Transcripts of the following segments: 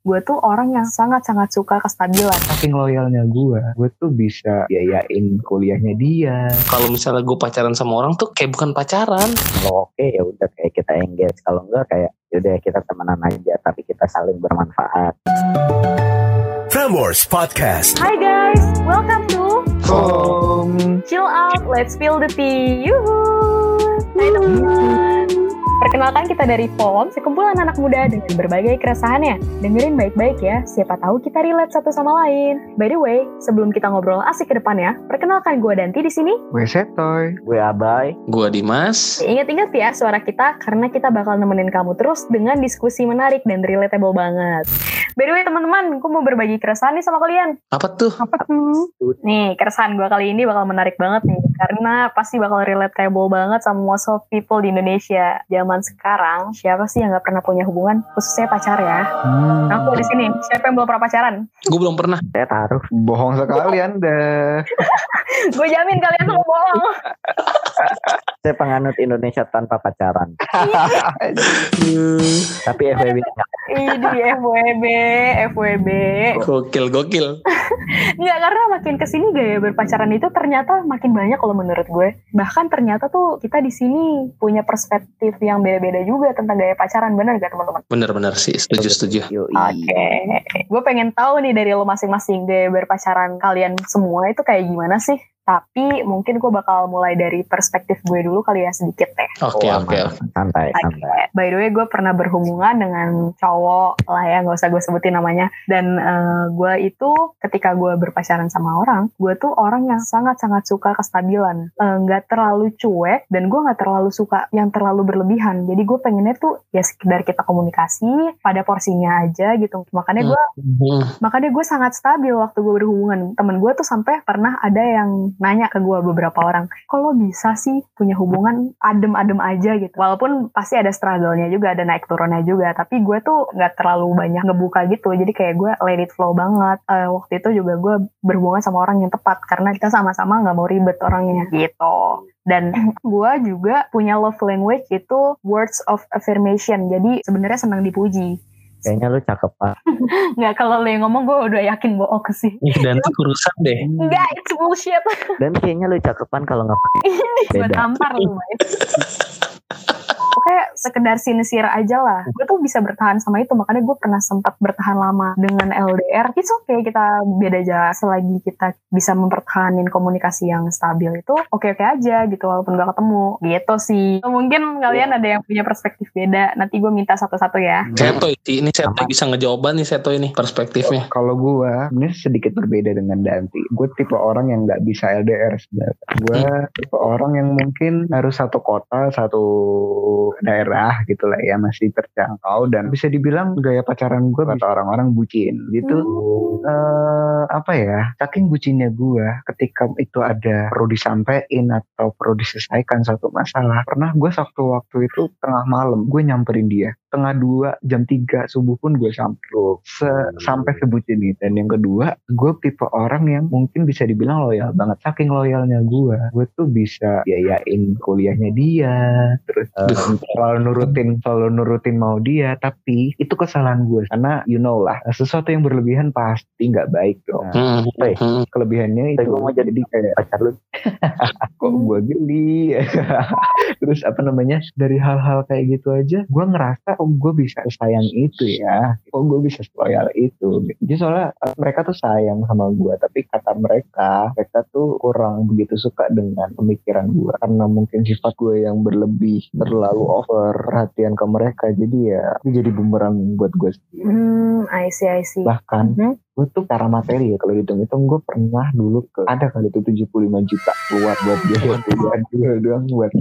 gue tuh orang yang sangat-sangat suka kestabilan. Saking loyalnya gue, gue tuh bisa biayain kuliahnya dia. Kalau misalnya gue pacaran sama orang tuh kayak bukan pacaran. Kalau oke ya udah kayak kita engage. Kalau enggak kayak yaudah kita temenan aja tapi kita saling bermanfaat. Frameworks Podcast. Hai guys, welcome to Om. Chill Out, Let's Spill the Tea. Yuhu. Hai teman-teman. Perkenalkan kita dari FOM, sekumpulan anak muda dengan berbagai keresahannya. Dengerin baik-baik ya, siapa tahu kita relate satu sama lain. By the way, sebelum kita ngobrol asik ke depannya, perkenalkan gue Danti di sini. Gue setoy. Gue abai. Gue Dimas. Ingat-ingat ya suara kita karena kita bakal nemenin kamu terus dengan diskusi menarik dan relatable banget. By the way teman-teman, gue mau berbagi keresahan nih sama kalian. Apa tuh? Apa tuh? Nih, keresahan gue kali ini bakal menarik banget nih. Karena pasti bakal relatable banget sama most of people di Indonesia. Zaman sekarang, siapa sih yang gak pernah punya hubungan? Khususnya pacar ya. Hmm. Aku di sini, siapa yang belum pernah pacaran? Gue belum pernah. Saya taruh. Bohong sekali anda. gue jamin kalian semua bohong. Saya penganut Indonesia tanpa pacaran. Tapi FWB. Ini FWB, FWB. Gokil, gokil. Nggak, karena makin ke sini gaya berpacaran itu ternyata makin banyak kalau menurut gue. Bahkan ternyata tuh kita di sini punya perspektif yang beda-beda juga tentang gaya pacaran, bener gak teman-teman? Bener-bener sih, setuju, setuju. Yoi. Oke, gue pengen tahu nih dari lo masing-masing gaya berpacaran kalian semua itu kayak gimana sih? Tapi mungkin gue bakal mulai dari perspektif gue dulu kali ya sedikit deh. Oke, Oh, oke, aman. oke. Santai, santai. by the way gue pernah berhubungan dengan cowok lah ya, nggak usah gue sebutin namanya. Dan eh, gue itu ketika gue berpacaran sama orang, gue tuh orang yang sangat-sangat suka kestabilan, Eh, nggak terlalu cuek dan gue nggak terlalu suka yang terlalu berlebihan. Jadi gue pengennya tuh ya sekedar kita komunikasi pada porsinya aja gitu. Makanya gue Hmm. makanya gue sangat stabil waktu gue berhubungan temen gue tuh sampai pernah ada yang nanya ke gue beberapa orang kalau bisa sih punya hubungan adem-adem aja gitu? Walaupun pasti ada struggle-nya juga ada naik turunnya juga tapi gue tuh nggak terlalu banyak ngebuka gitu. Jadi kayak gue let it flow banget. Eh, waktu itu juga gue berhubungan sama orang yang tepat karena kita sama-sama nggak mau ribet orangnya gitu. Dan gue juga punya love language itu words of affirmation. Jadi sebenarnya senang dipuji Kayaknya lu cakep pak. Nggak kalau lo yang ngomong gue udah yakin bohong sih. Ih, Dan kurusan deh. Enggak, it's bullshit. Dan kayaknya lu cakepan kalau nggak pakai Ini Beda. tampar lu. Pokoknya sekedar sincere aja lah. Gue tuh bisa bertahan sama itu. Makanya gue pernah sempat bertahan lama dengan LDR. It's okay kita beda aja. Selagi kita bisa mempertahankan komunikasi yang stabil itu oke-oke aja gitu. Walaupun gak ketemu. Gitu sih. Mungkin kalian ada yang punya perspektif beda. Nanti gue minta satu-satu ya. Seto ini Seto bisa ngejawaban nih Seto ini perspektifnya. Kalau gue, ini sedikit berbeda dengan Danti. Gue tipe orang yang nggak bisa LDR sebenarnya. Gue tipe orang yang mungkin harus satu kota, satu daerah gitu lah ya masih terjangkau dan bisa dibilang gaya pacaran gue kata orang-orang bucin gitu. eh apa ya? Saking bucinnya gue, ketika itu ada perlu disampaikan atau perlu diselesaikan satu masalah. Pernah gue waktu-waktu itu tengah malam gue nyamperin dia tengah dua jam tiga subuh pun gue sampai Se- sampai sebutin ini dan yang kedua gue tipe orang yang mungkin bisa dibilang loyal banget saking loyalnya gue gue tuh bisa biayain kuliahnya dia terus eh, selalu nurutin selalu nurutin mau dia tapi itu kesalahan gue karena you know lah sesuatu yang berlebihan pasti nggak baik dong Hmm. Hey. Hmm. kelebihannya Saya itu mau jadi kayak pacar lu. kok gue geli terus apa namanya dari hal-hal kayak gitu aja gue ngerasa kok gue bisa sayang itu ya kok gue bisa loyal itu jadi soalnya eh, mereka tuh sayang sama gue tapi kata mereka mereka tuh kurang begitu suka dengan pemikiran gue karena mungkin sifat gue yang berlebih terlalu over perhatian ke mereka jadi ya itu jadi bumerang buat gue sendiri Hmm, I see, I see. bahkan Mhm. gue tuh cara materi ya kalau hitung-hitung gue pernah dulu ke ada kali itu 75 juta buat buat biaya kuliah gue doang buat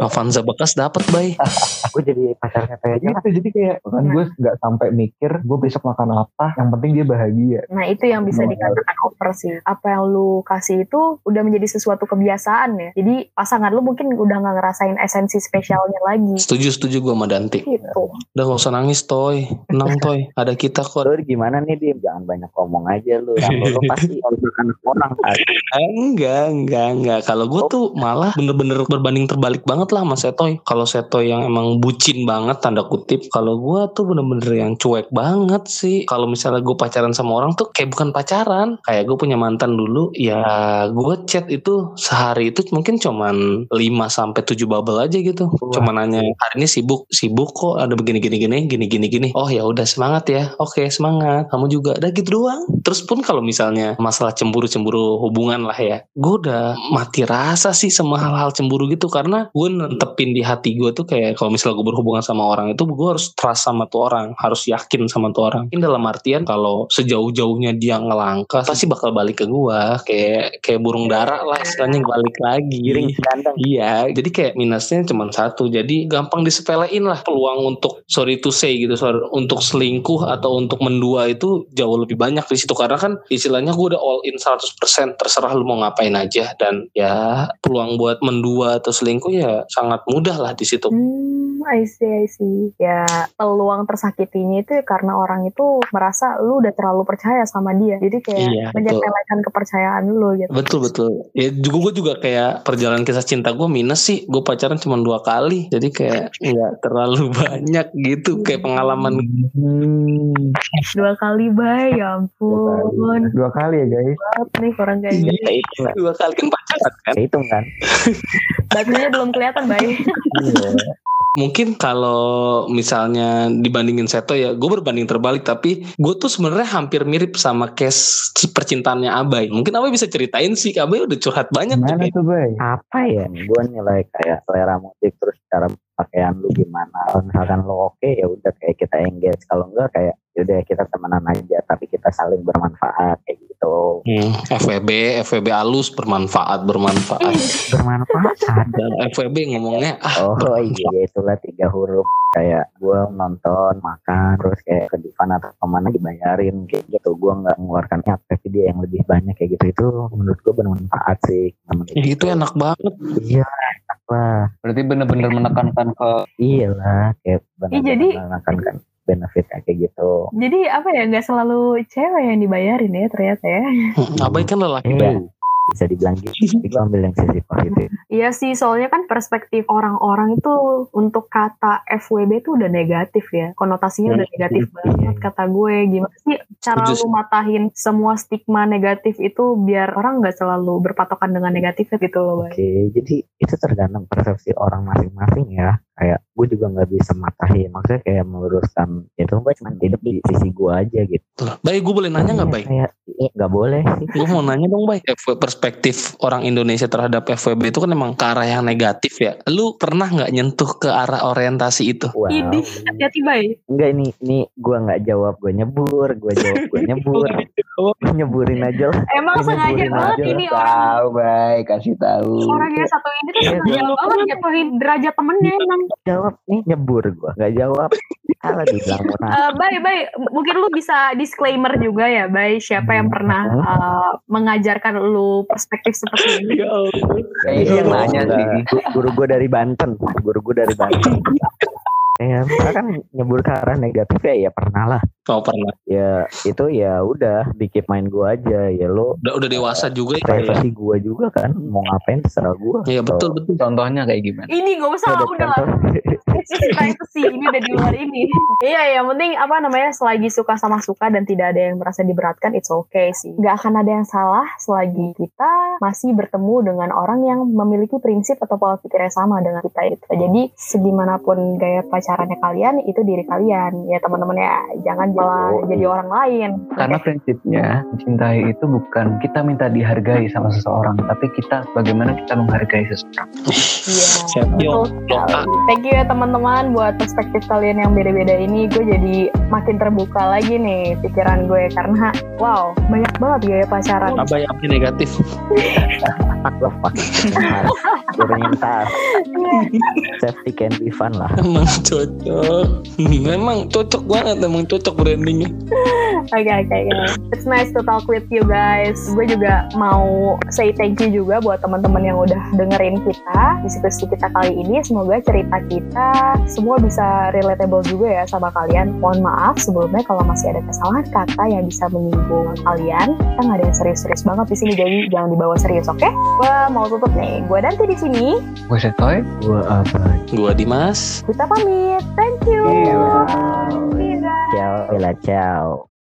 Avanza bekas dapat bay. Gue jadi pacarnya kayak aja. gitu jadi kayak kan gue nggak sampai mikir gue besok makan apa yang penting dia bahagia Nah itu yang bisa Mau dikatakan over sih. Apa yang lu kasih itu udah menjadi sesuatu kebiasaan ya. Jadi pasangan lu mungkin udah nggak ngerasain esensi spesialnya lagi. Setuju setuju gue sama Danti. Gitu. Udah gak usah nangis toy. Tenang toy. Ada kita kok. Lu gimana nih Dim? Jangan banyak ngomong aja lu. Yang lu pasti kalau anak orang kan. Enggak enggak enggak. Kalau gue tuh malah bener-bener berbanding terbalik kebalik banget lah sama Setoy. Kalau Setoy yang emang bucin banget tanda kutip, kalau gue tuh bener-bener yang cuek banget sih. Kalau misalnya gue pacaran sama orang tuh kayak bukan pacaran. Kayak gue punya mantan dulu, ya gue chat itu sehari itu mungkin cuman 5 sampai 7 bubble aja gitu. Wah. Cuma nanya hari ini sibuk, sibuk kok ada begini gini gini gini gini gini. Oh ya udah semangat ya. Oke semangat. Kamu juga. Udah gitu doang. Terus pun kalau misalnya masalah cemburu-cemburu hubungan lah ya, gue udah mati rasa sih sama hal-hal cemburu gitu karena gue nentepin di hati gue tuh kayak kalau misalnya gue berhubungan sama orang itu gue harus trust sama tuh orang, harus yakin sama tuh orang. Ini dalam artian kalau sejauh-jauhnya dia ngelangkah pasti bakal balik ke gue kayak kayak burung dara lah istilahnya balik lagi. Giring. Iya, jadi kayak minusnya cuma satu. Jadi gampang disepelein lah peluang untuk sorry to say gitu, sorry, untuk selingkuh atau untuk mendua itu jauh lebih banyak di situ karena kan istilahnya gue udah all in 100% terserah lu mau ngapain aja dan ya peluang buat mendua atau selingkuh ya sangat mudah lah di situ. Hmm, I see, I see. Ya, peluang tersakitinya itu ya karena orang itu merasa lu udah terlalu percaya sama dia. Jadi kayak Iya, menyepelekan kepercayaan lu gitu. Betul betul. Ya juga gue juga kayak perjalanan kisah cinta gue minus sih. Gue pacaran cuma dua kali. Jadi kayak nggak terlalu banyak gitu kayak pengalaman. Hmm, Dua kali, bay. Ya ampun. dua kali ya guys. Banget nih orang kayak gini. Hitung kan? Dua kali kan pacaran kan. Hitung kan? Batunya belum kelihatan, bay. Iya. Mungkin kalau misalnya dibandingin Seto ya, gue berbanding terbalik. Tapi gue tuh sebenarnya hampir mirip sama case percintaannya Abai. Mungkin Abai bisa ceritain sih, Abai udah curhat banyak. Gimana tuh bay? Apa ya? Gue nilai kayak selera musik terus cara pakaian lu gimana. Kalau misalkan lu oke ya udah kayak kita engage. Kalau enggak kayak ya udah kita temenan aja tapi kita saling bermanfaat kayak gitu. Hmm, FWB, FWB alus bermanfaat, bermanfaat. Bermanfaat. Dan FWB ngomongnya ah Oh iya itulah tiga huruf kayak gue nonton makan terus kayak ke Divan atau ke mana dibayarin kayak gitu gue nggak mengeluarkan niat tapi dia yang lebih banyak kayak gitu itu menurut gue bermanfaat sih Temen ya itu enak banget. iya enak lah Berarti bener-bener menekankan ke iya lah kayak Ih, jadi- benar kan benefitnya kayak gitu Jadi apa ya, nggak selalu cewek yang dibayarin ya ternyata ya. Abai kan lelaki banget. bisa dibilang gitu tapi gue ambil yang sisi positif Iya sih, soalnya kan perspektif orang-orang itu untuk kata FWB itu udah negatif ya. Konotasinya udah negatif banget kata gue. Gimana sih cara lu matahin semua stigma negatif itu biar orang nggak selalu berpatokan dengan negatifnya gitu loh, Bay. Oke, jadi itu tergantung persepsi orang masing-masing ya. Kayak gue juga nggak bisa matahin. Maksudnya kayak meluruskan itu gue cuma hidup di sisi gue aja gitu. Baik, gue boleh nanya nggak Iya, baik? Kayak nggak boleh sih. Gue mau nanya dong baik. Perspektif orang Indonesia terhadap FWB itu kan emang ke arah yang negatif ya. Lu pernah nggak nyentuh ke arah orientasi itu? Wow. Idih, hati-hati, Bay. Enggak ini ini gue nggak jawab gue nyebur, gue jawab gue nyebur. Gue nyeburin aja lah. Emang Ini sengaja banget ini orang tahu bay kasih tahu. orang yang satu ini tuh Iya, sengaja banget jatuhin derajat temennya emang. Jawab nih nyebur gue, nggak jawab. Kalau dibilang nanya, Eh, Bay, Bay, mungkin lu bisa disclaimer juga ya, Bay, siapa yang pernah eh, mengajarkan lu perspektif seperti ini? Kayaknya dia yang nanya sih. Gu- Guru gue dari Banten, guru gue dari Banten. Ya, misalkan kan nyebur ke arah negatif ya, ya pernah lah. Oh pernah. Ya itu ya udah dikit main gue aja. Ya lo Udah, udah dewasa juga ya. privasi gue juga kan, mau ngapain terserah gue. Iya betul betul. Contohnya kayak gimana? Ini gak usah, udah. Sisi privacy ini udah di luar ini. iya, yang penting apa namanya selagi suka sama suka dan tidak ada yang merasa diberatkan, it's okay sih. Gak akan ada yang salah selagi kita masih bertemu dengan orang yang memiliki prinsip atau pola pikir yang sama dengan kita itu. Jadi segimanapun gaya pacarannya kalian, itu diri kalian. Ya teman-teman ya, jangan malah Oh. jadi orang lain. Karena prinsipnya mencintai itu bukan kita minta dihargai sama seseorang, tapi kita bagaimana kita menghargai seseorang. Iya. Siap, yo. Betul sekali. Thank you ya teman-teman buat perspektif kalian yang beda-beda ini. Gue jadi makin terbuka lagi nih pikiran gue karena wow banyak banget gaya pacaran. Apa negatif? Fuck Safety can be fun lah. Emang cocok. Memang cocok banget. Emang cocok brandingnya. Oke oke oke. It's nice to talk with you guys. Gue juga mau say thank you juga buat teman-teman yang udah dengerin kita di situs kita kali ini. Semoga cerita kita semua bisa relatable juga ya sama kalian. Mohon maaf sebelumnya kalau masih ada kesalahan kata yang bisa menyinggung kalian. Kita nggak ada yang serius-serius banget di sini, jadi jangan dibawa serius, oke? Gue mau tutup nih. Gue Danti di sini. Gue setoy. Gue apa? Gua Dimas. Kita pamit. Thank you. Iya. Ciao, bella ciao.